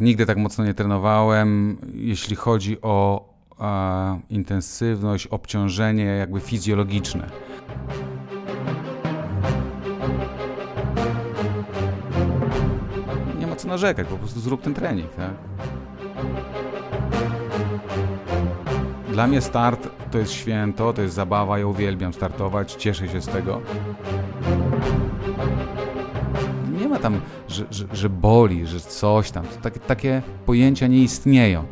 Nigdy tak mocno nie trenowałem, jeśli chodzi o e, intensywność, obciążenie jakby fizjologiczne. Nie ma co narzekać, po prostu zrób ten trening. Tak? Dla mnie start to jest święto, to jest zabawa, ja uwielbiam startować, cieszę się z tego. Nie ma tam, że, że, że boli, że coś tam. Takie, takie pojęcia nie istnieją.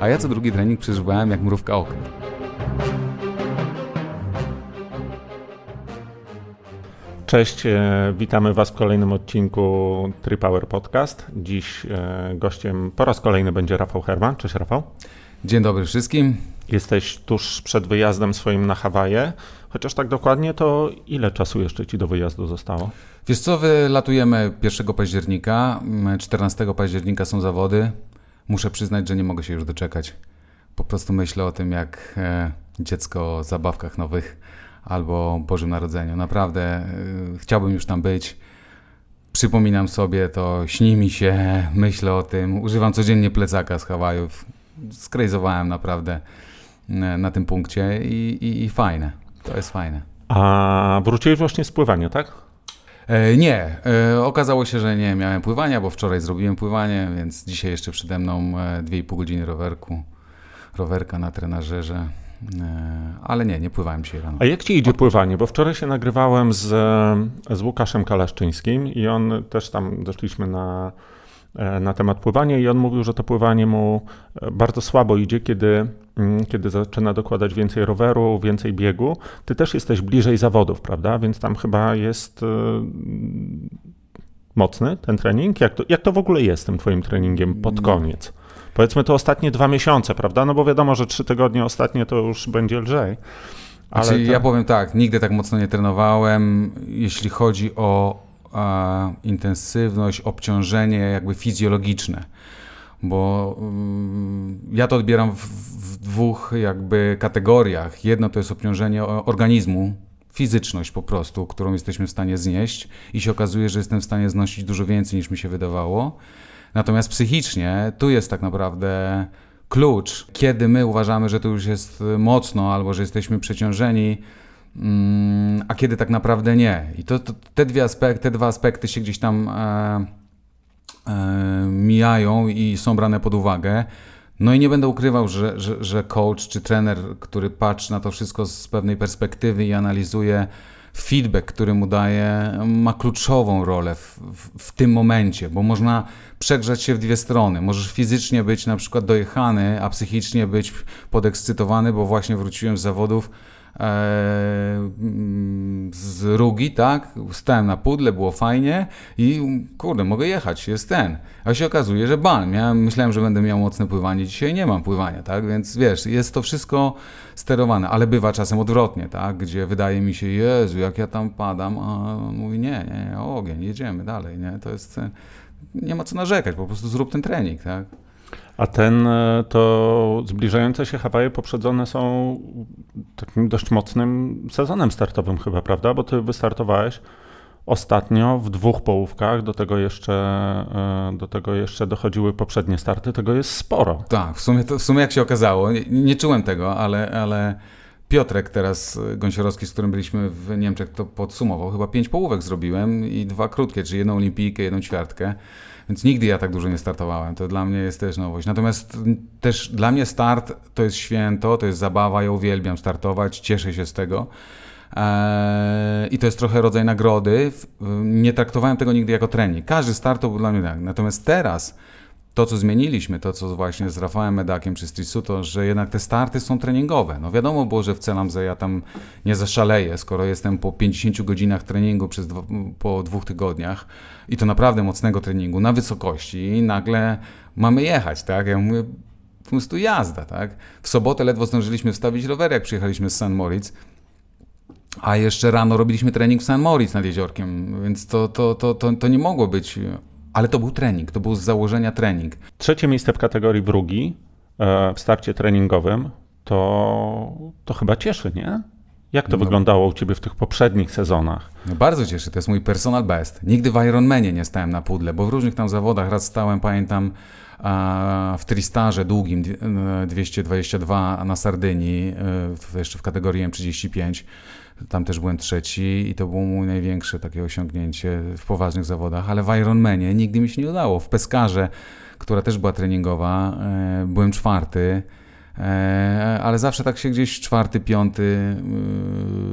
A ja co drugi trening przeżywałem jak mrówka okna. Cześć, e, witamy Was w kolejnym odcinku TriPower Podcast. Dziś e, gościem po raz kolejny będzie Rafał Herman. Cześć Rafał. Dzień dobry wszystkim. Jesteś tuż przed wyjazdem swoim na Hawaje, chociaż tak dokładnie to ile czasu jeszcze Ci do wyjazdu zostało? Wiesz co, wylatujemy 1 października, 14 października są zawody. Muszę przyznać, że nie mogę się już doczekać. Po prostu myślę o tym, jak e, dziecko o zabawkach nowych albo Bożym Narodzeniu. Naprawdę e, chciałbym już tam być. Przypominam sobie to, śni mi się, myślę o tym. Używam codziennie plecaka z Hawajów. Skrejzowałem naprawdę e, na tym punkcie i, i, i fajne. To jest fajne. A wróciłeś właśnie z pływania, tak? E, nie, e, okazało się, że nie miałem pływania, bo wczoraj zrobiłem pływanie, więc dzisiaj jeszcze przede mną 2,5 godziny rowerku, rowerka na trenażerze. Ale nie, nie pływałem dzisiaj rano. A jak ci idzie pływanie? Bo wczoraj się nagrywałem z, z Łukaszem Kalaszczyńskim i on też tam doszliśmy na, na temat pływania i on mówił, że to pływanie mu bardzo słabo idzie, kiedy, kiedy zaczyna dokładać więcej roweru, więcej biegu. Ty też jesteś bliżej zawodów, prawda? Więc tam chyba jest mocny ten trening. Jak to, jak to w ogóle jest tym twoim treningiem pod koniec? Powiedzmy to ostatnie dwa miesiące, prawda? No bo wiadomo, że trzy tygodnie ostatnie to już będzie lżej. Ale znaczy, to... ja powiem tak, nigdy tak mocno nie trenowałem, jeśli chodzi o e, intensywność, obciążenie jakby fizjologiczne. Bo mm, ja to odbieram w, w dwóch jakby kategoriach. Jedno to jest obciążenie organizmu, fizyczność po prostu, którą jesteśmy w stanie znieść i się okazuje, że jestem w stanie znosić dużo więcej niż mi się wydawało. Natomiast psychicznie tu jest tak naprawdę klucz, kiedy my uważamy, że to już jest mocno albo że jesteśmy przeciążeni, a kiedy tak naprawdę nie. I to, to te, dwie aspekty, te dwa aspekty się gdzieś tam e, e, mijają i są brane pod uwagę. No i nie będę ukrywał, że, że, że coach czy trener, który patrzy na to wszystko z pewnej perspektywy i analizuje feedback, który mu daje, ma kluczową rolę w, w, w, tym momencie, bo można przegrzać się w dwie strony. Możesz fizycznie być na przykład dojechany, a psychicznie być podekscytowany, bo właśnie wróciłem z zawodów z Rugi, tak? Stałem na pudle, było fajnie i kurde, mogę jechać, jest ten. A się okazuje, że ban. Miałem, myślałem, że będę miał mocne pływanie, dzisiaj nie mam pływania, tak? Więc wiesz, jest to wszystko sterowane, ale bywa czasem odwrotnie, tak? Gdzie wydaje mi się, Jezu, jak ja tam padam, a on mówi, nie, nie, ogień, jedziemy dalej, nie? To jest, nie ma co narzekać, po prostu zrób ten trening, tak? A ten, e, to zbliżające się Hawaje poprzedzone są takim dość mocnym sezonem startowym chyba, prawda? Bo ty wystartowałeś ostatnio w dwóch połówkach, do tego jeszcze, e, do tego jeszcze dochodziły poprzednie starty, tego jest sporo. Tak, w sumie, to, w sumie jak się okazało, nie, nie czułem tego, ale, ale Piotrek teraz, Gąsiorowski, z którym byliśmy w Niemczech, to podsumował, chyba pięć połówek zrobiłem i dwa krótkie, czyli jedną olimpijkę, jedną ćwiartkę. Więc nigdy ja tak dużo nie startowałem. To dla mnie jest też nowość. Natomiast też dla mnie start to jest święto, to jest zabawa. Ja uwielbiam startować, cieszę się z tego. Eee, I to jest trochę rodzaj nagrody. Nie traktowałem tego nigdy jako trening. Każdy start to był dla mnie tak. Natomiast teraz to, co zmieniliśmy, to, co właśnie z Rafałem Medakiem czy Strisu, to, że jednak te starty są treningowe. No wiadomo było, że w Celamze ja tam nie zaszaleję, skoro jestem po 50 godzinach treningu przez dwa, po dwóch tygodniach i to naprawdę mocnego treningu na wysokości i nagle mamy jechać, tak? Ja mówię, po prostu jazda, tak? W sobotę ledwo zdążyliśmy wstawić rower, jak przyjechaliśmy z St. Moritz, a jeszcze rano robiliśmy trening w St. Moritz nad jeziorkiem, więc to, to, to, to, to nie mogło być ale to był trening, to był z założenia trening. Trzecie miejsce w kategorii wrógi e, w starcie treningowym to, to chyba cieszy, nie? Jak to no. wyglądało u Ciebie w tych poprzednich sezonach? No bardzo cieszę, to jest mój personal best. Nigdy w Ironmanie nie stałem na pudle, bo w różnych tam zawodach raz stałem, pamiętam, w Tristarze długim 222 na Sardynii, e, jeszcze w kategorii M35. Tam też byłem trzeci i to było mój największe takie osiągnięcie w poważnych zawodach, ale w Ironmanie nigdy mi się nie udało. W Peskarze, która też była treningowa, e, byłem czwarty. E, ale zawsze tak się gdzieś czwarty, piąty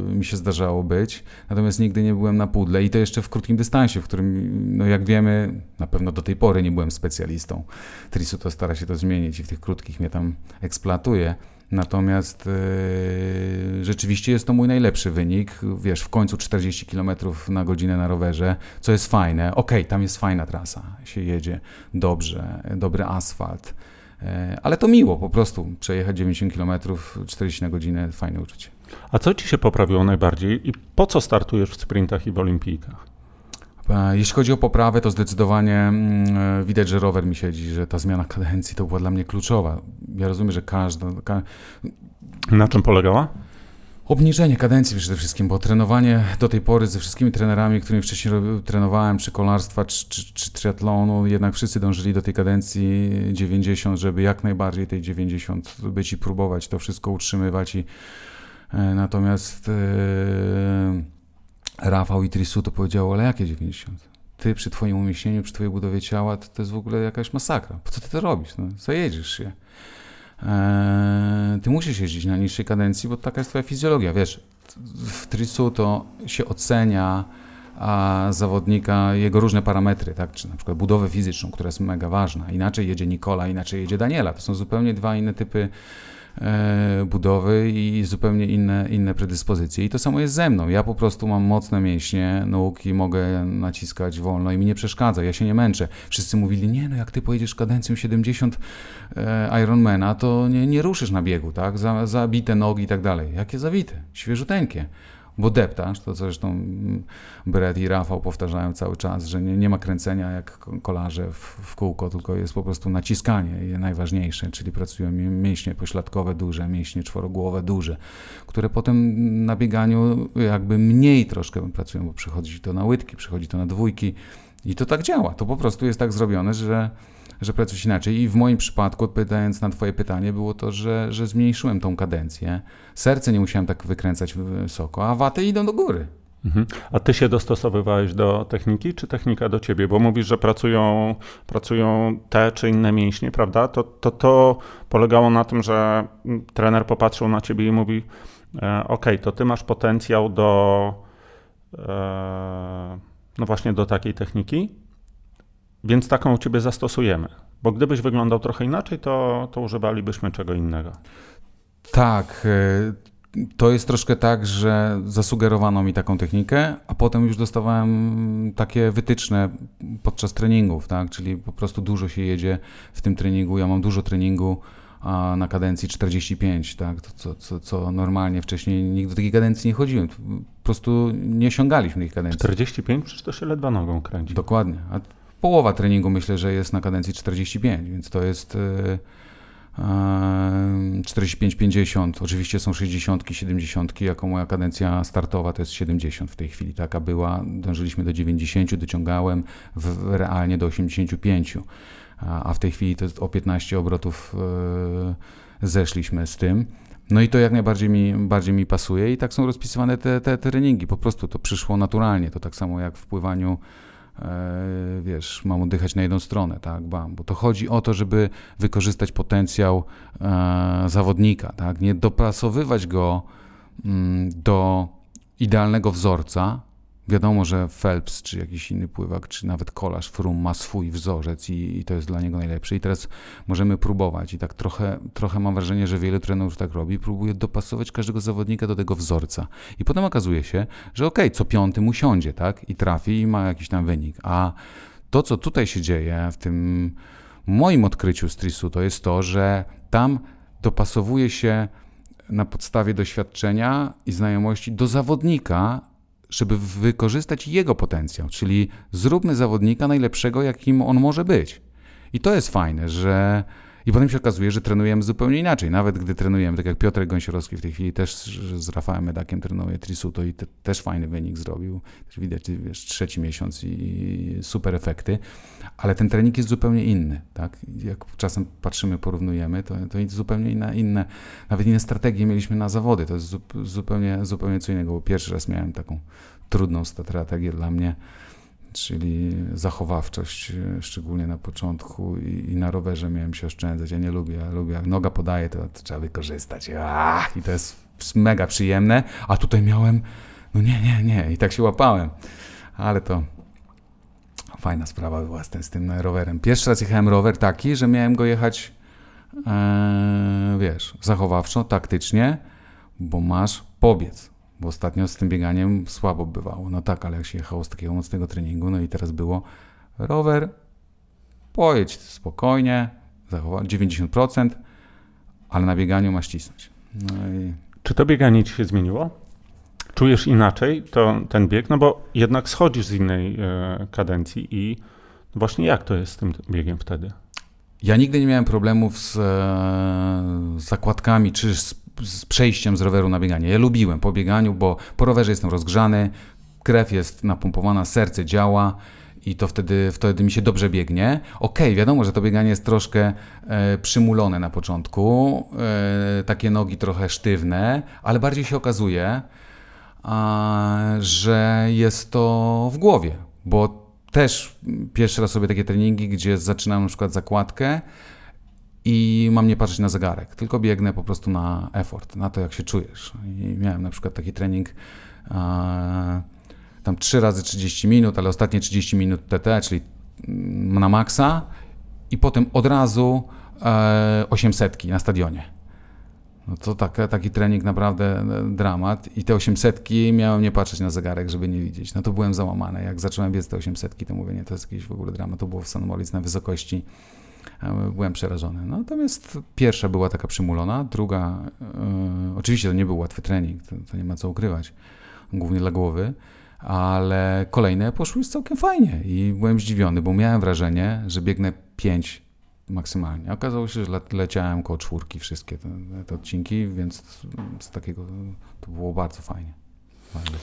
y, mi się zdarzało być. Natomiast nigdy nie byłem na pudle i to jeszcze w krótkim dystansie, w którym, no jak wiemy, na pewno do tej pory nie byłem specjalistą. Trisu to stara się to zmienić i w tych krótkich mnie tam eksploatuje. Natomiast yy, rzeczywiście jest to mój najlepszy wynik. Wiesz, w końcu 40 km na godzinę na rowerze, co jest fajne. Okay, tam jest fajna trasa, się jedzie dobrze, dobry asfalt. E, ale to miło po prostu przejechać 90 km 40 na godzinę, fajne uczucie. A co ci się poprawiło najbardziej i po co startujesz w sprintach i w olimpijkach? E, jeśli chodzi o poprawę, to zdecydowanie mm, e, widać, że rower mi siedzi, że ta zmiana kadencji to była dla mnie kluczowa. Ja rozumiem, że każda. Ka... Na czym polegała? Obniżenie kadencji przede wszystkim, bo trenowanie do tej pory ze wszystkimi trenerami, którymi wcześniej trenowałem, czy kolarstwa, czy, czy, czy triatlonu, jednak wszyscy dążyli do tej kadencji 90, żeby jak najbardziej tej 90 być i próbować to wszystko utrzymywać. I, e, natomiast e, Rafał i Trisu to powiedziało, ale jakie 90? Ty przy twoim umieśnieniu, przy twojej budowie ciała, to, to jest w ogóle jakaś masakra. Po co ty to robisz? No, zajedziesz się. Eee, ty musisz jeździć na niższej kadencji, bo taka jest twoja fizjologia. Wiesz, w trisu to się ocenia a zawodnika, jego różne parametry, tak? czy na przykład budowę fizyczną, która jest mega ważna. Inaczej jedzie Nikola, inaczej jedzie Daniela. To są zupełnie dwa inne typy budowy i zupełnie inne, inne predyspozycje. I to samo jest ze mną. Ja po prostu mam mocne mięśnie nóg i mogę naciskać wolno i mi nie przeszkadza. Ja się nie męczę. Wszyscy mówili, nie no jak ty pojedziesz kadencją 70 e, Ironmana, to nie, nie ruszysz na biegu, tak? Zabite nogi i tak dalej. Jakie zawite? Świeżuteńkie bo deptasz, to zresztą Brett i Rafał powtarzają cały czas, że nie, nie ma kręcenia jak kolarze w, w, kółko, tylko jest po prostu naciskanie najważniejsze, czyli pracują mięśnie pośladkowe duże, mięśnie czworogłowe duże, które potem na bieganiu jakby mniej troszkę pracują, bo przychodzi to na łydki, przychodzi to na dwójki i to tak działa. To po prostu jest tak zrobione, że że pracujesz inaczej. I w moim przypadku, odpowiadając na Twoje pytanie, było to, że, że zmniejszyłem tą kadencję. Serce nie musiałem tak wykręcać wysoko, a waty idą do góry. Mhm. A ty się dostosowywałeś do techniki, czy technika do ciebie? Bo mówisz, że pracują, pracują te czy inne mięśnie, prawda? To, to, to polegało na tym, że trener popatrzył na ciebie i mówi: e, OK, to ty masz potencjał do, e, no właśnie do takiej techniki, więc taką u ciebie zastosujemy. Bo gdybyś wyglądał trochę inaczej, to, to używalibyśmy czego innego. Tak. E, to jest troszkę tak, że zasugerowano mi taką technikę, a potem już dostawałem takie wytyczne podczas treningów, tak? Czyli po prostu dużo się jedzie w tym treningu. Ja mam dużo treningu na kadencji 45, tak? To, co, co, co normalnie wcześniej nigdy do takiej kadencji nie chodziłem. Po prostu nie osiągaliśmy tych kadencji. 45? Przecież to się ledwa nogą kręci. Dokładnie. A Połowa treningu myślę, że jest na kadencji 45, więc to jest 45-50. E, Oczywiście są 60, 70, jako moja kadencja startowa to jest 70 w tej chwili. Taka była. Dążyliśmy do 90, dociągałem w, realnie do 85. A w tej chwili to o 15 obrotów e, zeszliśmy z tym. No i to jak najbardziej mi, bardziej mi pasuje i tak są rozpisywane te, te, treningi. Po prostu to przyszło naturalnie. To tak samo jak w pływaniu wiesz, mam oddychać na jedną stronę, tak, bam, bo to chodzi o to, żeby wykorzystać potencjał e, zawodnika, tak, nie dopasowywać go mm, do idealnego wzorca, Wiadomo, że Phelps, czy jakiś inny pływak, czy nawet kolarz Frum ma swój wzorzec i, i, to jest dla niego najlepszy. I teraz możemy próbować. I tak trochę, trochę mam wrażenie, że wiele trenerów tak robi. Próbuje dopasować każdego zawodnika do tego wzorca. I potem okazuje się, że okej, okay, co piąty mu siądzie, tak? I trafi i ma jakiś tam wynik. A to, co tutaj się dzieje w tym moim odkryciu Strisu, to jest to, że tam dopasowuje się na podstawie doświadczenia i znajomości do zawodnika, żeby wykorzystać jego potencjał, czyli zróbmy zawodnika najlepszego, jakim on może być. I to jest fajne, że I potem się okazuje, że trenujemy zupełnie inaczej. Nawet gdy trenujemy, tak jak Piotr Gąsiorowski w tej chwili też z Rafałem Medakiem trenuje Trisuto i te, też fajny wynik zrobił. Też widać, wiesz, trzeci miesiąc i super efekty. Ale ten trening jest zupełnie inny, tak? Jak czasem patrzymy, porównujemy, to, to jest zupełnie inne, inne, nawet inne strategie mieliśmy na zawody. To jest zupełnie, zupełnie co innego, bo pierwszy raz miałem taką trudną strategię dla mnie czyli zachowawczość, e, szczególnie na początku i, i, na rowerze miałem się oszczędzać. Ja nie lubię, lubię jak noga podaje, to, to trzeba wykorzystać. Ach, I to jest mega przyjemne, a tutaj miałem, no nie, nie, nie, i tak się łapałem. Ale to fajna sprawa była z tym, z tym rowerem. Pierwszy raz jechałem rower taki, że miałem go jechać, e, wiesz, zachowawczo, taktycznie, bo masz pobiec bo ostatnio z tym bieganiem słabo bywało. No tak, ale jak się jechało z takiego mocnego treningu, no i teraz było rower, pojedź spokojnie, zachować 90%, ale na bieganiu masz cisnąć. No i... Czy to bieganie ci się zmieniło? Czujesz inaczej to, ten bieg? No bo jednak schodzisz z innej e, kadencji i właśnie jak to jest z tym biegiem wtedy? Ja nigdy nie miałem problemów z, e, z zakładkami czy z z przejściem z roweru na bieganie. Ja lubiłem po bieganiu, bo po rowerze jestem rozgrzany, krew jest napompowana, serce działa i to wtedy, wtedy mi się dobrze biegnie. Okej, okay, wiadomo, że to bieganie jest troszkę e, przymulone na początku, e, takie nogi trochę sztywne, ale bardziej się okazuje, a, że jest to w głowie, bo też pierwszy raz sobie takie treningi, gdzie zaczynam na przykład zakładkę, i mam nie patrzeć na zegarek, tylko biegnę po prostu na effort, na to, jak się czujesz. I miałem na przykład taki trening e, tam 3 razy 30 minut, ale ostatnie 30 minut TT, czyli mm, na maksa i potem od razu e, 800 na stadionie. No to tak, taki trening naprawdę e, dramat i te 800 miałem nie patrzeć na zegarek, żeby nie widzieć. No to byłem załamany. Jak zacząłem biec te 800, to mówię, nie, to jest jakiś w ogóle dramat. To było w Sanomolic na wysokości byłem przerażony. Natomiast pierwsza była taka przymulona, druga, e, oczywiście to nie był łatwy trening, to, to, nie ma co ukrywać, głównie dla głowy, ale kolejne poszły całkiem fajnie i byłem zdziwiony, bo miałem wrażenie, że biegnę pięć maksymalnie. Okazało się, że le leciałem koło czwórki wszystkie te, te odcinki, więc z takiego to było bardzo fajnie. fajnie.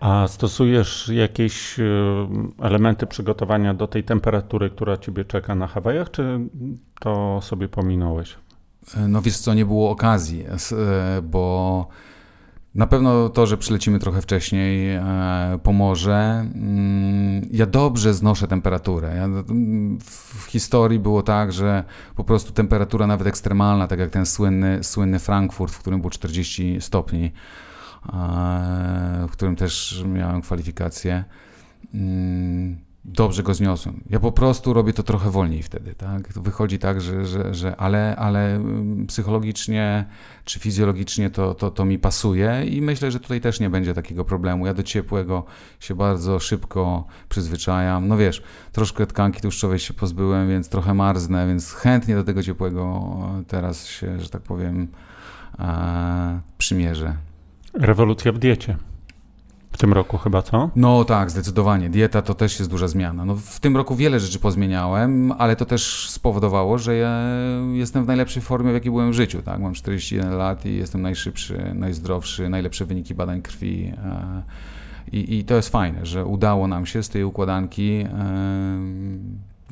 A stosujesz jakieś e, elementy przygotowania do tej temperatury, która ciebie czeka na Hawajach, czy to sobie pominąłeś? E, no wiesz co, nie było okazji, e, bo na pewno to, że przylecimy trochę wcześniej pomoże. Mm, ja dobrze znoszę temperaturę. Ja, w historii było tak, że po prostu temperatura nawet ekstremalna, tak jak ten słynny, słynny Frankfurt, w którym było 40 stopni, w którym też miałem kwalifikacje. Mm, dobrze go zniosłem. Ja po prostu robię to trochę wolniej wtedy, tak? Wychodzi tak, że, że, że ale, ale mm, psychologicznie czy fizjologicznie to, to, to mi pasuje i myślę, że tutaj też nie będzie takiego problemu. Ja do ciepłego się bardzo szybko przyzwyczajam. No wiesz, troszkę tkanki tłuszczowej się pozbyłem, więc trochę marznę, więc chętnie do tego ciepłego teraz się, że tak powiem, e, przymierzę. Rewolucja w diecie. W tym roku chyba, co? No tak, zdecydowanie. Dieta to też jest duża zmiana. No, w tym roku wiele rzeczy pozmieniałem, ale to też spowodowało, że ja jestem w najlepszej formie, w jakiej byłem w życiu. Tak? Mam 41 lat i jestem najszybszy, najzdrowszy, najlepsze wyniki badań krwi. E, I, I, to jest fajne, że udało nam się z tej układanki e,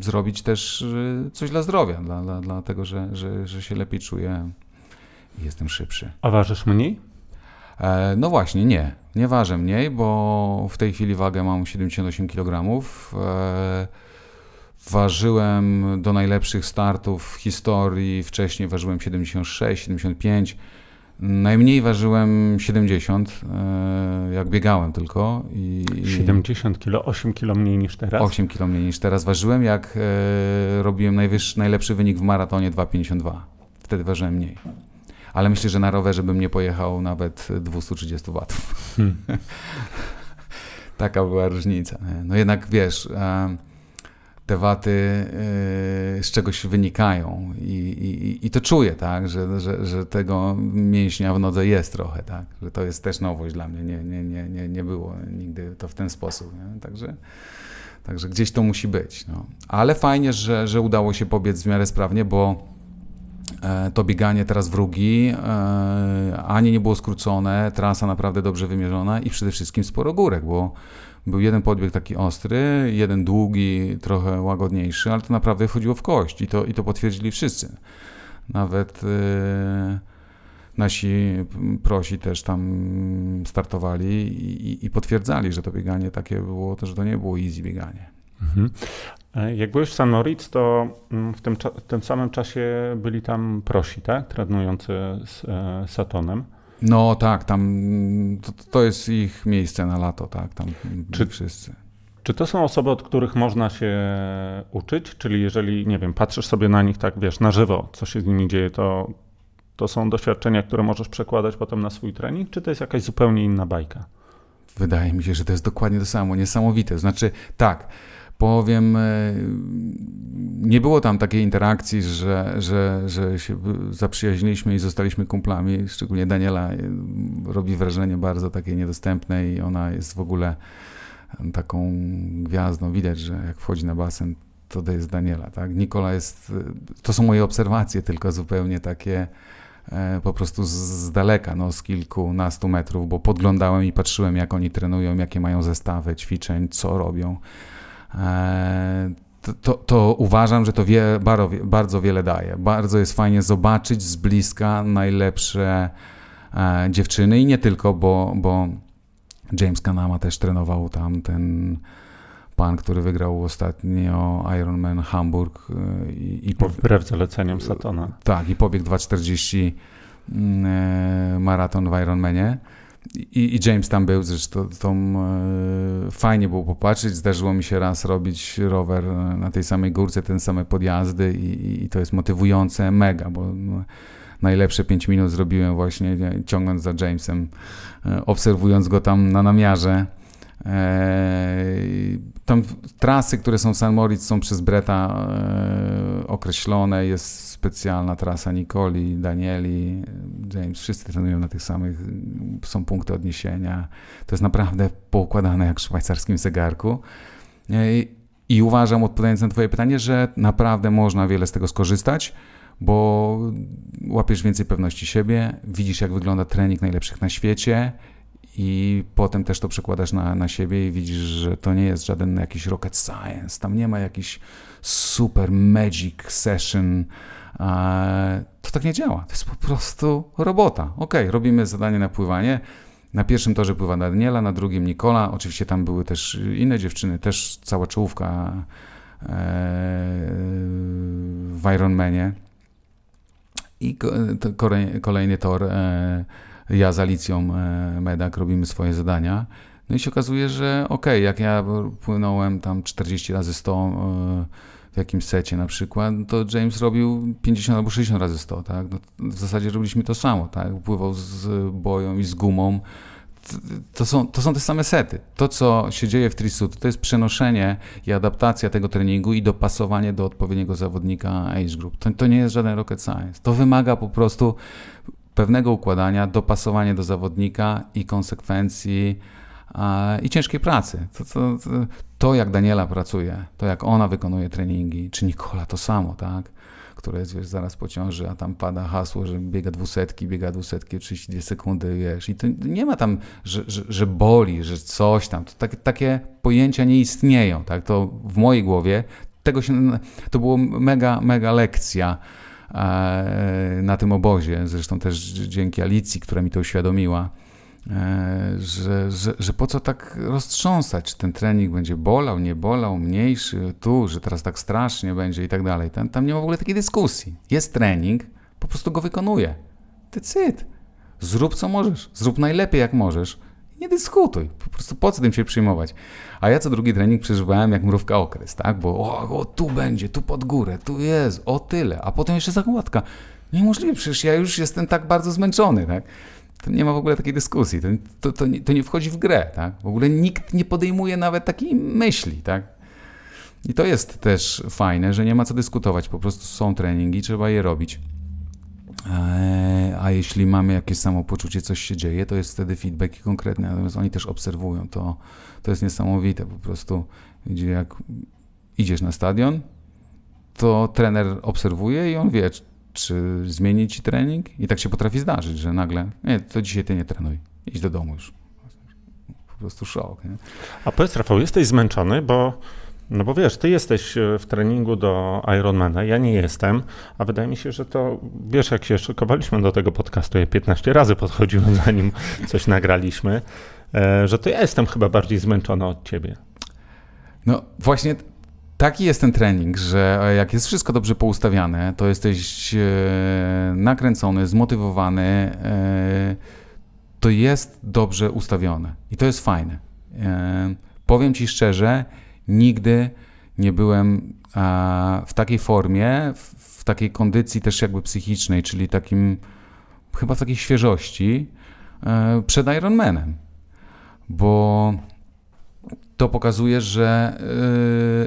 zrobić też e, coś dla zdrowia, dla, dla, dla tego, że, że, że się lepiej czuję i jestem szybszy. A ważysz mniej? E, no właśnie, nie. Nie ważę mniej, bo w tej chwili wagę mam 78 kg. E, ważyłem do najlepszych startów w historii. Wcześniej ważyłem 76, 75. Najmniej ważyłem 70, e, jak biegałem tylko. I, 70 kilo, 8 kilo mniej niż teraz? 8 kilo mniej niż teraz ważyłem, jak robiłem najwyższy, najlepszy wynik w maratonie 2,52. Wtedy ważyłem mniej ale myślę, że na rowerze bym nie pojechał nawet 230 watów. Hmm. Taka była różnica. No jednak wiesz, te waty e, z czegoś wynikają i, i, i to czuję, tak, że, że, że tego mięśnia w nodze jest trochę, tak, że to jest też nowość dla mnie, nie, nie, nie, nie, nie było nigdy to w ten sposób, nie? także Także gdzieś to musi być. No. Ale fajnie, że, że udało się pobiec w miarę sprawnie, bo to bieganie teraz w Rugi e, ani nie było skrócone, trasa naprawdę dobrze wymierzona i przede wszystkim sporo górek, bo był jeden podbieg taki ostry, jeden długi, trochę łagodniejszy, ale to naprawdę wchodziło w kość i to, i to potwierdzili wszyscy. Nawet yy, nasi prosi też tam startowali i, i, potwierdzali, że to bieganie takie było, że to nie było easy bieganie. Mhm. E, jak byłeś w San Moritz, to mm, w tym, w tym samym czasie byli tam prosi, tak? Trenujący z e, Satonem. No tak, tam to, to, jest ich miejsce na lato, tak, tam czy, wszyscy. Czy to są osoby, od których można się uczyć? Czyli jeżeli, nie wiem, patrzysz sobie na nich tak, wiesz, na żywo, co się z nimi dzieje, to, to są doświadczenia, które możesz przekładać potem na swój trening, czy to jest jakaś zupełnie inna bajka? Wydaje mi się, że to jest dokładnie to samo, niesamowite. Znaczy, tak, powiem, e, nie było tam takiej interakcji, że, że, że się zaprzyjaźniliśmy i zostaliśmy kumplami. Szczególnie Daniela e, robi wrażenie bardzo takie niedostępne i ona jest w ogóle taką gwiazdą. Widać, że jak wchodzi na basen, to jest Daniela. Tak? Nikola jest, e, to są moje obserwacje, tylko zupełnie takie po prostu z, z daleka, no, z kilkunastu metrów, bo podglądałem i patrzyłem, jak oni trenują, jakie mają zestawy ćwiczeń, co robią. E, to, to, uważam, że to wie, bardzo wiele daje. Bardzo jest fajnie zobaczyć z bliska najlepsze e, dziewczyny i nie tylko, bo, bo James Kanama też trenował tam ten pan, który wygrał ostatnio Ironman Hamburg. E, I, i po... Wbrew zaleceniom Satona. Tak, i pobiegł 2,40 mm, maraton w Ironmanie. I, I, James tam był, zresztą to, e, fajnie było popatrzeć. Zdarzyło mi się raz robić rower na tej samej górce, te same podjazdy i, i to jest motywujące mega, bo no, najlepsze 5 minut zrobiłem właśnie ciągnąc za Jamesem, e, obserwując go tam na namiarze. E, tam trasy, które są w San Moritz są przez Breta e, określone, jest specjalna trasa Nicoli, Danieli, James, wszyscy trenują na tych samych, są punkty odniesienia. To jest naprawdę poukładane jak w szwajcarskim zegarku. I, i uważam, odpowiadając na twoje pytanie, że naprawdę można wiele z tego skorzystać, bo łapiesz więcej pewności siebie, widzisz jak wygląda trening najlepszych na świecie i potem też to przekładasz na, na siebie i widzisz, że to nie jest żaden jakiś rocket science, tam nie ma jakiś super magic session, to tak nie działa. To jest po prostu robota. Ok, robimy zadanie na pływanie. Na pierwszym torze pływa Daniela, na drugim Nikola. Oczywiście tam były też inne dziewczyny, też cała czołówka e, w Ironmanie. I kolejny tor e, ja z Alicją e, Medak robimy swoje zadania. No i się okazuje, że ok, jak ja płynąłem tam 40 razy 100 w jakimś secie na przykład, to James robił 50 albo 60 razy 100, tak? No, w zasadzie robiliśmy to samo, tak? Pływał z boją i z gumą. To są, to są te same sety. To, co się dzieje w Trisuit, to jest przenoszenie i adaptacja tego treningu i dopasowanie do odpowiedniego zawodnika age group. To, to nie jest żaden rocket science. To wymaga po prostu pewnego układania, dopasowania do zawodnika i konsekwencji i ciężkiej pracy. To, to, to, jak Daniela pracuje, to jak ona wykonuje treningi, czy Nikola to samo, tak? które jest, wiesz, zaraz po ciąży, a tam pada hasło, że biega dwusetki, biega dwusetki 32 sekundy, wiesz, i to nie ma tam, że, że, że boli, że coś tam, to tak, takie pojęcia nie istnieją, tak, to w mojej głowie tego się, to było mega, mega lekcja na tym obozie, zresztą też dzięki Alicji, która mi to uświadomiła, E, że, że, że po co tak roztrząsać, czy ten trening będzie bolał, nie bolał, mniejszy, tu, że teraz tak strasznie będzie i tak dalej. Tam, tam nie ma w ogóle takiej dyskusji. Jest trening, po prostu go wykonuję. Ty cyt. Zrób co możesz, zrób najlepiej jak możesz. Nie dyskutuj, po prostu po co tym się przyjmować. A ja co drugi trening przeżywałem jak mrówka okres, tak? Bo o, o tu będzie, tu pod górę, tu jest, o tyle, a potem jeszcze zakładka. Niemożliwe, przecież ja już jestem tak bardzo zmęczony, tak? to nie ma w ogóle takiej dyskusji. To, to, to, nie, to, nie, wchodzi w grę, tak? W ogóle nikt nie podejmuje nawet takiej myśli, tak? I to jest też fajne, że nie ma co dyskutować, po prostu są treningi, trzeba je robić. Eee, a jeśli mamy jakieś samopoczucie, coś się dzieje, to jest wtedy feedback konkretny, natomiast oni też obserwują, to, to jest niesamowite, po prostu jak idziesz na stadion, to trener obserwuje i on wie, czy zmieni ci trening i tak się potrafi zdarzyć, że nagle, nie, to dzisiaj ty nie trenuj, idź do domu już. Po prostu szok. Nie? A powiedz Rafał, jesteś zmęczony, bo no bo wiesz, ty jesteś e, w treningu do Ironmana, ja nie jestem, a wydaje mi się, że to, wiesz, jak się szykowaliśmy do tego podcastu, ja 15 razy podchodziłem, zanim coś nagraliśmy, e, że to ja jestem chyba bardziej zmęczony od ciebie. No właśnie taki jest ten trening, że jak jest wszystko dobrze poustawiane, to jesteś e, nakręcony, zmotywowany, to jest dobrze ustawione i to jest fajne. Powiem ci szczerze, nigdy nie byłem w takiej formie, w takiej kondycji też jakby psychicznej, czyli takim, chyba w takiej świeżości e, przed Ironmanem, bo to pokazuje, że,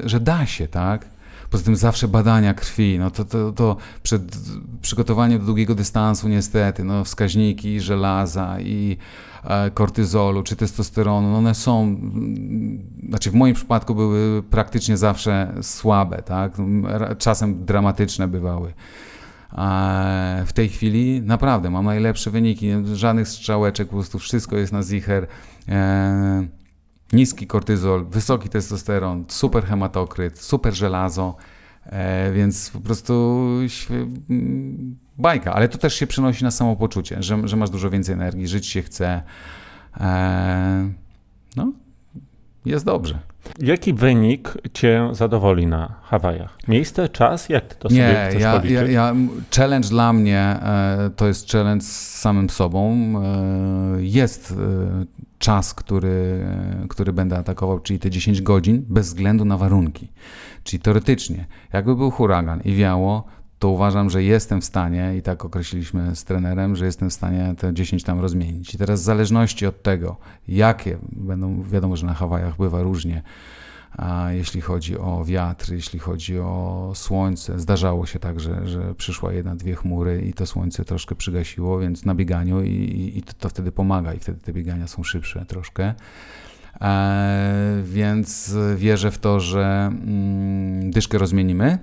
e, że da się, tak? Poza tym zawsze badania krwi, no to, to, to przed przygotowaniem do długiego dystansu niestety, no wskaźniki żelaza i e, kortyzolu czy testosteronu, no one są, mm, znaczy w moim przypadku były praktycznie zawsze słabe, tak? Czasem dramatyczne bywały. W tej chwili naprawdę mam najlepsze wyniki, żadnych strzałeczek, po prostu wszystko jest na zicher. E, niski kortyzol, wysoki testosteron, super hematokryt, super żelazo, e, więc po prostu bajka, ale to też się przenosi na samopoczucie, że, że masz dużo więcej energii, żyć się chce. E, no, jest dobrze. Jaki wynik cię zadowoli na Hawajach? Miejsce, czas? Jak ty to sobie Nie, chcesz ja, ja, ja, challenge dla mnie e, to jest challenge z samym sobą. Jest czas, który, który będę atakował, czyli te 10 godzin, bez względu na warunki. Czyli teoretycznie, jakby był huragan i wiało, to uważam, że jestem w stanie, i tak określiliśmy z trenerem, że jestem w stanie te 10 tam rozmienić. I teraz w zależności od tego, jakie będą, wiadomo, że na Hawajach bywa różnie, jeśli chodzi o wiatr, jeśli chodzi o słońce. Zdarzało się tak, że, że przyszła jedna, dwie chmury i to słońce troszkę przygasiło, więc na bieganiu i, i to, wtedy pomaga i wtedy te biegania są szybsze troszkę. E, więc wierzę w to, że mm, dyszkę rozmienimy.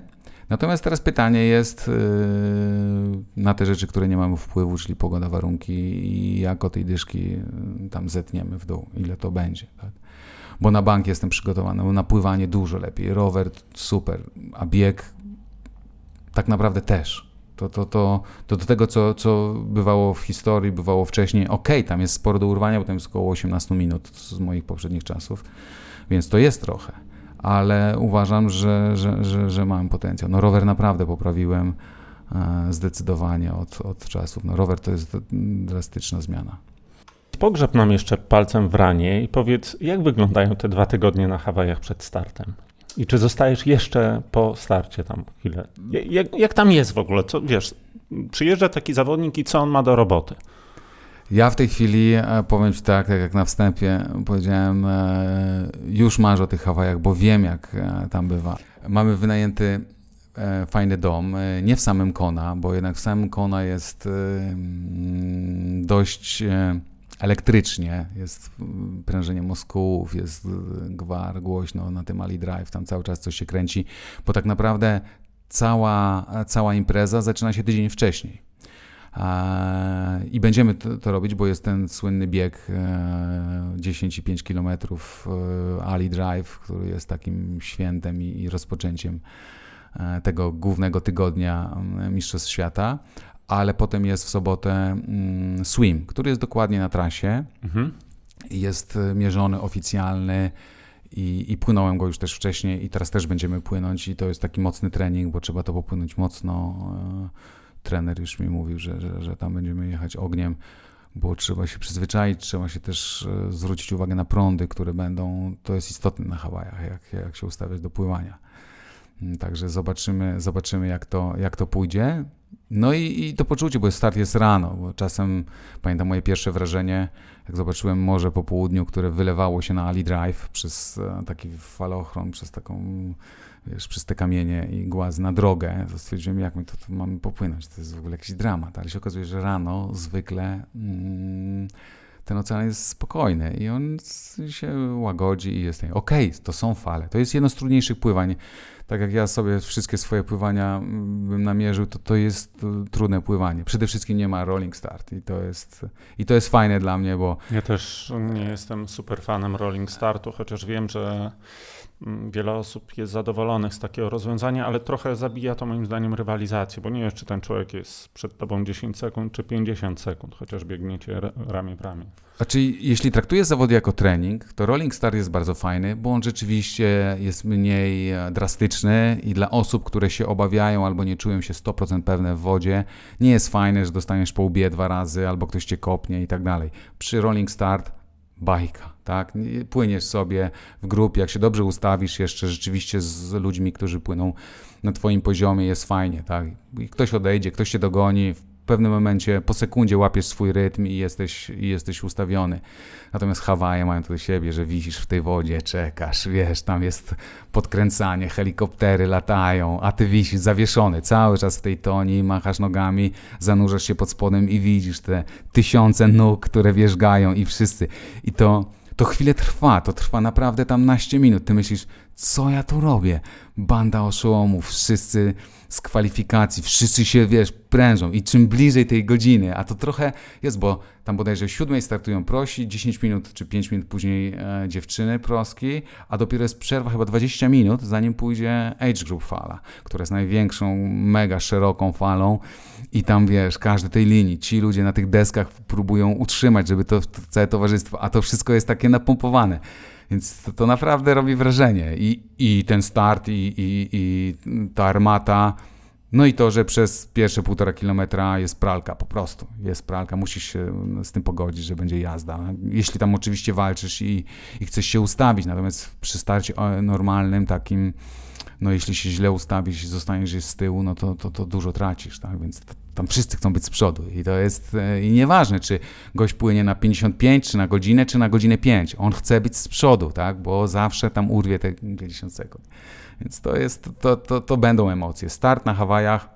Natomiast teraz pytanie jest yy, na te rzeczy, które nie mamy wpływu, czyli pogoda, warunki i jak o tej dyszki yy, tam zetniemy w dół, ile to będzie. Tak? Bo na bank jestem przygotowany, na pływanie dużo lepiej, rower super, a bieg tak naprawdę też. To, to, to, to do tego, co, co bywało w historii, bywało wcześniej, ok, tam jest sporo do urwania, bo tam jest około 18 minut z moich poprzednich czasów, więc to jest trochę, ale uważam, że, że, że, że mam potencjał. No rower naprawdę poprawiłem e, zdecydowanie od, od czasów. No rower to jest drastyczna zmiana. Pogrzeb nam jeszcze palcem w ranie i powiedz, jak wyglądają te dwa tygodnie na Hawajach przed startem? I czy zostajesz jeszcze po starcie tam chwilę? Jak, jak tam jest w ogóle? Co, wiesz, przyjeżdża taki zawodnik i co on ma do roboty? Ja w tej chwili e, powiem Ci tak, tak jak na wstępie powiedziałem, e, już marzę o tych Hawajach, bo wiem jak e, tam bywa. Mamy wynajęty fajny dom, nie w samym Kona, bo jednak w samym Kona jest dość elektrycznie, jest prężenie mózgów, jest gwar, głośno na tym Ali Drive, tam cały czas coś się kręci, bo tak naprawdę cała, cała impreza zaczyna się tydzień wcześniej. I będziemy to, robić, bo jest ten słynny bieg 10,5 km Ali Drive, który jest takim świętem i, rozpoczęciem e, tego głównego tygodnia Mistrzostw Świata ale potem jest w sobotę mm, swim, który jest dokładnie na trasie. Mhm. Jest e, mierzony, oficjalny i, i płynąłem go już też wcześniej i teraz też będziemy płynąć i to jest taki mocny trening, bo trzeba to popłynąć mocno. E, trener już mi mówił, że, że, że tam będziemy jechać ogniem, bo trzeba się przyzwyczaić, trzeba się też e, zwrócić uwagę na prądy, które będą, to jest istotne na Hawajach, jak, jak się ustawiać do pływania. Także zobaczymy, zobaczymy jak, to, jak to pójdzie. No i, i to poczucie, bo start jest rano, bo czasem pamiętam moje pierwsze wrażenie, jak zobaczyłem morze po południu, które wylewało się na Ali Drive przez e, taki falochron, przez taką, wiesz, przez te kamienie i głaz na drogę, to stwierdziłem, jak my to, to mamy popłynąć, to jest w ogóle jakiś dramat, ale się okazuje, że rano zwykle mm, ten ocean jest spokojny i on się łagodzi i jest okej, okay, to są fale, to jest jedno z trudniejszych pływań, tak jak ja sobie wszystkie swoje pływania mm, bym namierzył, to to jest trudne pływanie. Przede wszystkim nie ma rolling start i to jest, i to jest fajne dla mnie, bo... Ja też nie jestem super fanem rolling startu, chociaż wiem, że wiele osób jest zadowolonych z takiego rozwiązania, ale trochę zabija to moim zdaniem rywalizację, bo nie wiesz, czy ten człowiek jest przed tobą 10 sekund, czy 50 sekund, chociaż biegniecie ramię w ramię. A czyli jeśli traktujesz zawody jako trening, to Rolling Star jest bardzo fajny, bo on rzeczywiście jest mniej e, drastyczny i dla osób, które się obawiają albo nie czują się 100% pewne w wodzie, nie jest fajne, że dostaniesz po łbie dwa razy albo ktoś cię kopnie i tak dalej. Przy Rolling Start bajka, tak? Płyniesz sobie w grupie, jak się dobrze ustawisz jeszcze rzeczywiście z ludźmi, którzy płyną na twoim poziomie, jest fajnie, tak? I ktoś odejdzie, ktoś cię dogoni, pewnym momencie po sekundzie łapiesz swój rytm i jesteś, i jesteś ustawiony. Natomiast Hawaje mają to do siebie, że wisisz w tej wodzie, czekasz, wiesz, tam jest podkręcanie, helikoptery latają, a ty wisisz zawieszony cały czas w tej toni, machasz nogami, zanurzasz się pod spodem i widzisz te tysiące nóg, które wierzgają i wszyscy. I to, to chwilę trwa, to trwa naprawdę tam naście minut. Ty myślisz, co ja tu robię? Banda oszołomów, wszyscy z kwalifikacji, wszyscy się, wiesz, prężą i czym bliżej tej godziny, a to trochę jest, bo tam bodajże o siódmej startują prosi, 10 minut czy 5 minut później e, dziewczyny proski, a dopiero jest przerwa chyba 20 minut, zanim pójdzie age group fala, która jest największą, mega szeroką falą i tam, wiesz, każdy tej linii, ci ludzie na tych deskach próbują utrzymać, żeby to, to całe towarzystwo, a to wszystko jest takie napompowane. Więc to, to naprawdę robi wrażenie. I, i ten start, i, i, i ta armata. No i to, że przez pierwsze półtora kilometra jest pralka, po prostu jest pralka, musisz się z tym pogodzić, że będzie jazda. Jeśli tam oczywiście walczysz i, i chcesz się ustawić, natomiast przy starcie normalnym takim no jeśli się źle ustawisz i zostaniesz z tyłu, no to, to, to dużo tracisz, tak? Więc tam wszyscy chcą być z przodu i to jest e, i nieważne, czy gość płynie na 55, czy na godzinę, czy na godzinę 5. On chce być z przodu, tak? Bo zawsze tam urwie te 50 sekund. Więc to jest, to, to, to będą emocje. Start na Hawajach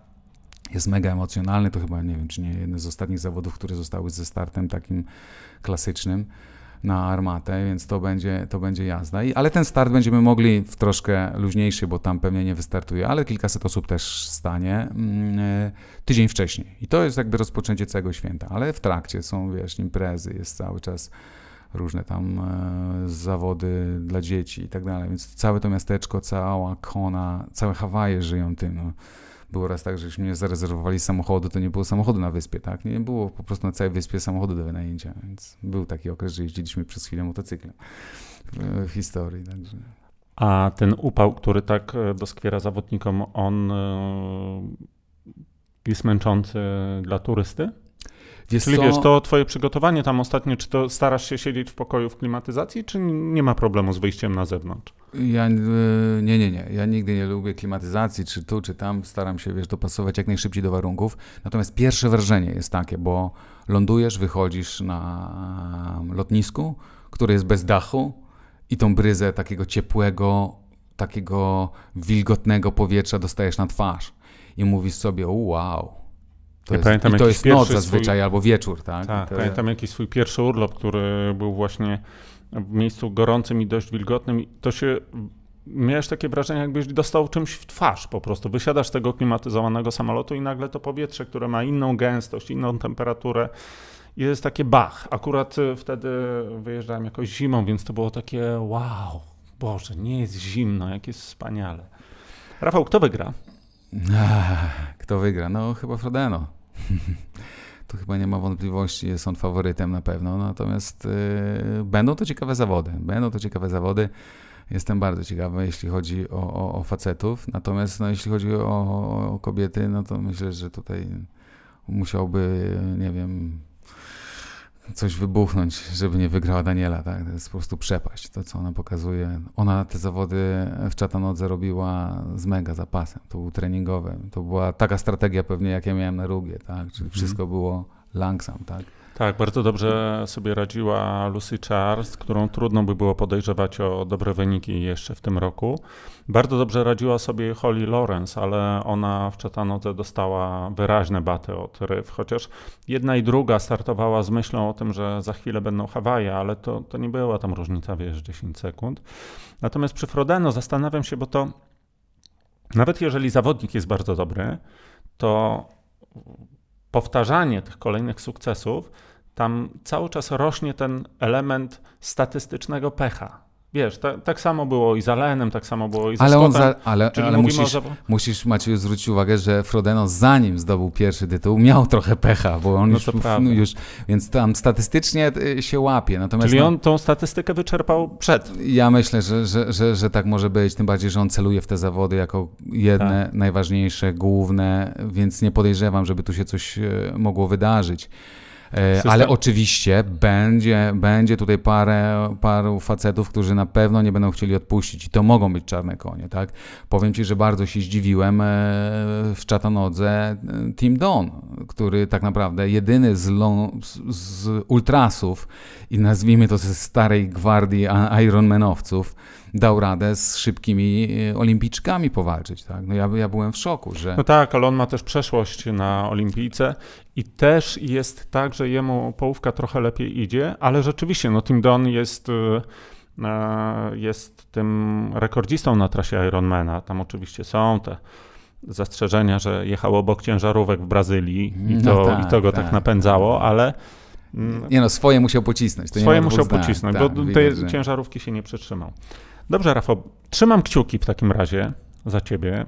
jest mega emocjonalny, to chyba, nie wiem, czy nie jeden z ostatnich zawodów, które zostały ze startem takim klasycznym na armatę, więc to będzie, to będzie jazda. I, ale ten start będziemy mogli w troszkę luźniejszy, bo tam pewnie nie wystartuje, ale kilkaset osób też stanie e, tydzień wcześniej. I to jest jakby rozpoczęcie całego święta, ale w trakcie są, wiesz, imprezy, jest cały czas różne tam e, zawody dla dzieci i tak dalej, więc całe to miasteczko, cała Kona, całe Hawaje żyją tym. No było raz tak, żeśmy nie zarezerwowali samochodu, to nie było samochodu na wyspie, tak? Nie było po prostu na całej wyspie samochodu do wynajęcia, więc był taki okres, że jeździliśmy przez chwilę motocyklem w, historii, także... A ten upał, który tak e, doskwiera zawodnikom, on e, jest męczący dla turysty? Wiesz Czyli co? wiesz, to twoje przygotowanie tam ostatnio, czy to starasz się siedzieć w pokoju w klimatyzacji, czy nie ma problemu z wyjściem na zewnątrz? Ja, e, nie, nie, nie. Ja nigdy nie lubię klimatyzacji, czy tu, czy tam. Staram się, wiesz, dopasować jak najszybciej do warunków. Natomiast pierwsze wrażenie jest takie, bo lądujesz, wychodzisz na lotnisku, które jest bez dachu i tą bryzę takiego ciepłego, takiego wilgotnego powietrza dostajesz na twarz. I mówisz sobie, wow, to ja jest, pamiętam I to jest noc zazwyczaj swój... albo wieczór, tak? Tak, to... pamiętam jakiś swój pierwszy urlop, który był właśnie w miejscu gorącym i dość wilgotnym. I to się miałeś takie wrażenie, jakbyś dostał czymś w twarz po prostu. Wysiadasz z tego klimatyzowanego samolotu i nagle to powietrze, które ma inną gęstość, inną temperaturę, jest takie bach. Akurat y, wtedy wyjeżdżałem jakoś zimą, więc to było takie wow, Boże, nie jest zimno, jak jest wspaniale. Rafał, kto wygra? Kto wygra? No chyba Frodeno. tu chyba nie ma wątpliwości, jest on faworytem na pewno. Natomiast yy, będą to ciekawe zawody. Będą to ciekawe zawody. Jestem bardzo ciekawy, jeśli chodzi o, o, o facetów. Natomiast no, jeśli chodzi o, o, kobiety, no to myślę, że tutaj musiałby, nie wiem, coś wybuchnąć, żeby nie wygrała Daniela, tak? To jest po prostu przepaść, to co ona pokazuje. Ona te zawody w Czatanodze robiła z mega zapasem, to był treningowy, to była taka strategia pewnie, jak ja miałem na Rugie, tak? Czyli mhm. wszystko było langsam, tak? Tak, bardzo dobrze sobie radziła Lucy Charles, którą trudno by było podejrzewać o dobre wyniki jeszcze w tym roku. Bardzo dobrze radziła sobie Holly Lawrence, ale ona w Chattanooga dostała wyraźne baty od Ryf, chociaż jedna i druga startowała z myślą o tym, że za chwilę będą Hawaje, ale to, to nie była tam różnica, wiesz, 10 sekund. Natomiast przy Frodeno zastanawiam się, bo to nawet jeżeli zawodnik jest bardzo dobry, to powtarzanie tych kolejnych sukcesów, tam cały czas rośnie ten element statystycznego pecha. Wiesz, ta, tak samo było i z Alenem, tak samo było i z Ale, on za, ale, ale musisz, o... musisz Maciej zwrócić uwagę, że Frodeno zanim zdobył pierwszy tytuł miał trochę pecha, bo on no już, no już, więc tam statystycznie y, się łapie. Natomiast Czyli no, on tą statystykę wyczerpał przed. Ja myślę, że, że, że, że tak może być, tym bardziej, że on celuje w te zawody jako jedne, tak. najważniejsze, główne, więc nie podejrzewam, żeby tu się coś y, mogło wydarzyć. System. Ale oczywiście będzie, będzie tutaj parę, paru facetów, którzy na pewno nie będą chcieli odpuścić i to mogą być czarne konie, tak? Powiem Ci, że bardzo się zdziwiłem e, w Czatanodze e, Team Don, który tak naprawdę jedyny z, z ultrasów i nazwijmy to ze starej gwardii Ironmanowców, dał radę z szybkimi e, olimpijczykami powalczyć. Tak? No ja, ja byłem w szoku, że... No tak, ale on ma też przeszłość na olimpijce i też jest tak, że jemu połówka trochę lepiej idzie, ale rzeczywiście, no Tim Don jest e, e, jest tym rekordzistą na trasie Ironmana. Tam oczywiście są te zastrzeżenia, że jechał obok ciężarówek w Brazylii i no to, tak, i to go tak, tak napędzało, ale nie no, swoje musiał pocisnąć. swoje musiał pocisnąć, tak, bo tej że... ciężarówki się nie przytrzymał. Dobrze, Rafał, trzymam kciuki w takim razie za ciebie.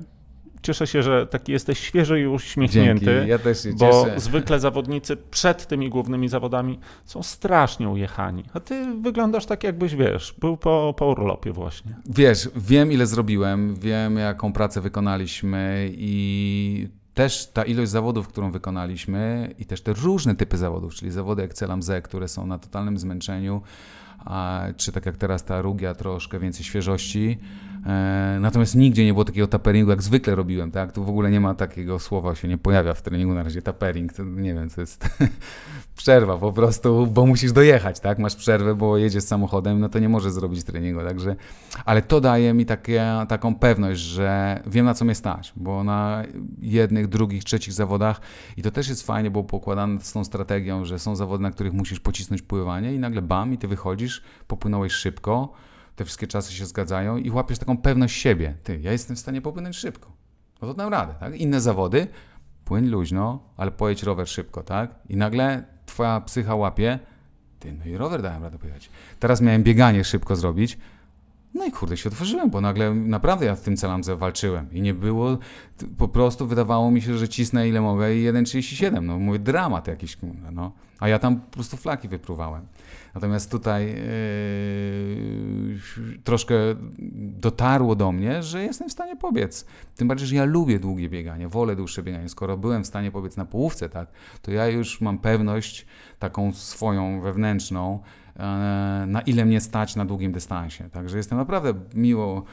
Cieszę się, że taki jesteś świeży i uśmiechnięty. Dzięki, ja też się bo cieszę. zwykle zawodnicy przed tymi głównymi zawodami są strasznie ujechani. A ty wyglądasz tak, jakbyś wiesz, był po, po urlopie właśnie. Wiesz, wiem ile zrobiłem, wiem jaką pracę wykonaliśmy i też ta ilość zawodów, którą wykonaliśmy i też te różne typy zawodów, czyli zawody Excelam Z, które są na totalnym zmęczeniu, a, czy tak jak teraz ta Rugia, troszkę więcej świeżości. E, natomiast nigdzie nie było takiego taperingu, jak zwykle robiłem, tak? Tu w ogóle nie ma takiego słowa, się nie pojawia w treningu na razie tapering, to nie wiem, to jest przerwa po prostu, bo musisz dojechać, tak? Masz przerwę, bo jedziesz samochodem, no to nie możesz zrobić treningu, także... Ale to daje mi takie, taką pewność, że wiem na co mnie stać, bo na jednych, drugich, trzecich zawodach i to też jest fajnie, bo pokładane z tą strategią, że są zawody, na których musisz pocisnąć pływanie i nagle bam i ty wychodzisz, popłynąłeś szybko, te wszystkie czasy się zgadzają i łapiesz taką pewność siebie. Ty, ja jestem w stanie popłynąć szybko. No to dam radę, tak? Inne zawody, płyń luźno, ale pojedź rower szybko, tak? I nagle twoja psycha łapie, ty, no i rower dałem radę pojechać. Teraz miałem bieganie szybko zrobić, no i kurde się otworzyłem, bo nagle naprawdę ja w tym celamze walczyłem i nie było, po prostu wydawało mi się, że cisnę ile mogę i 1,37, no mój dramat jakiś, no. A ja tam po prostu flaki wypruwałem. Natomiast tutaj yy, troszkę dotarło do mnie, że jestem w stanie pobiec. Tym bardziej, że ja lubię długie bieganie, wolę dłuższe bieganie. Skoro byłem w stanie pobiec na połówce, tak, to ja już mam pewność taką swoją wewnętrzną, na ile mnie stać na długim dystansie. Także jestem naprawdę miło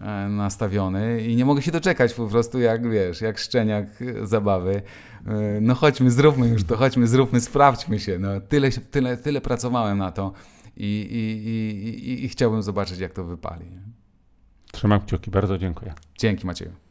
E, nastawiony i nie mogę się doczekać po prostu jak, wiesz, jak szczeniak zabawy. E, no chodźmy, zróbmy już to, chodźmy, zróbmy, sprawdźmy się. No, tyle, tyle, tyle pracowałem na to i, i, i, i, i chciałbym zobaczyć, jak to wypali. Trzymam kciuki, bardzo dziękuję. Dzięki Macieju.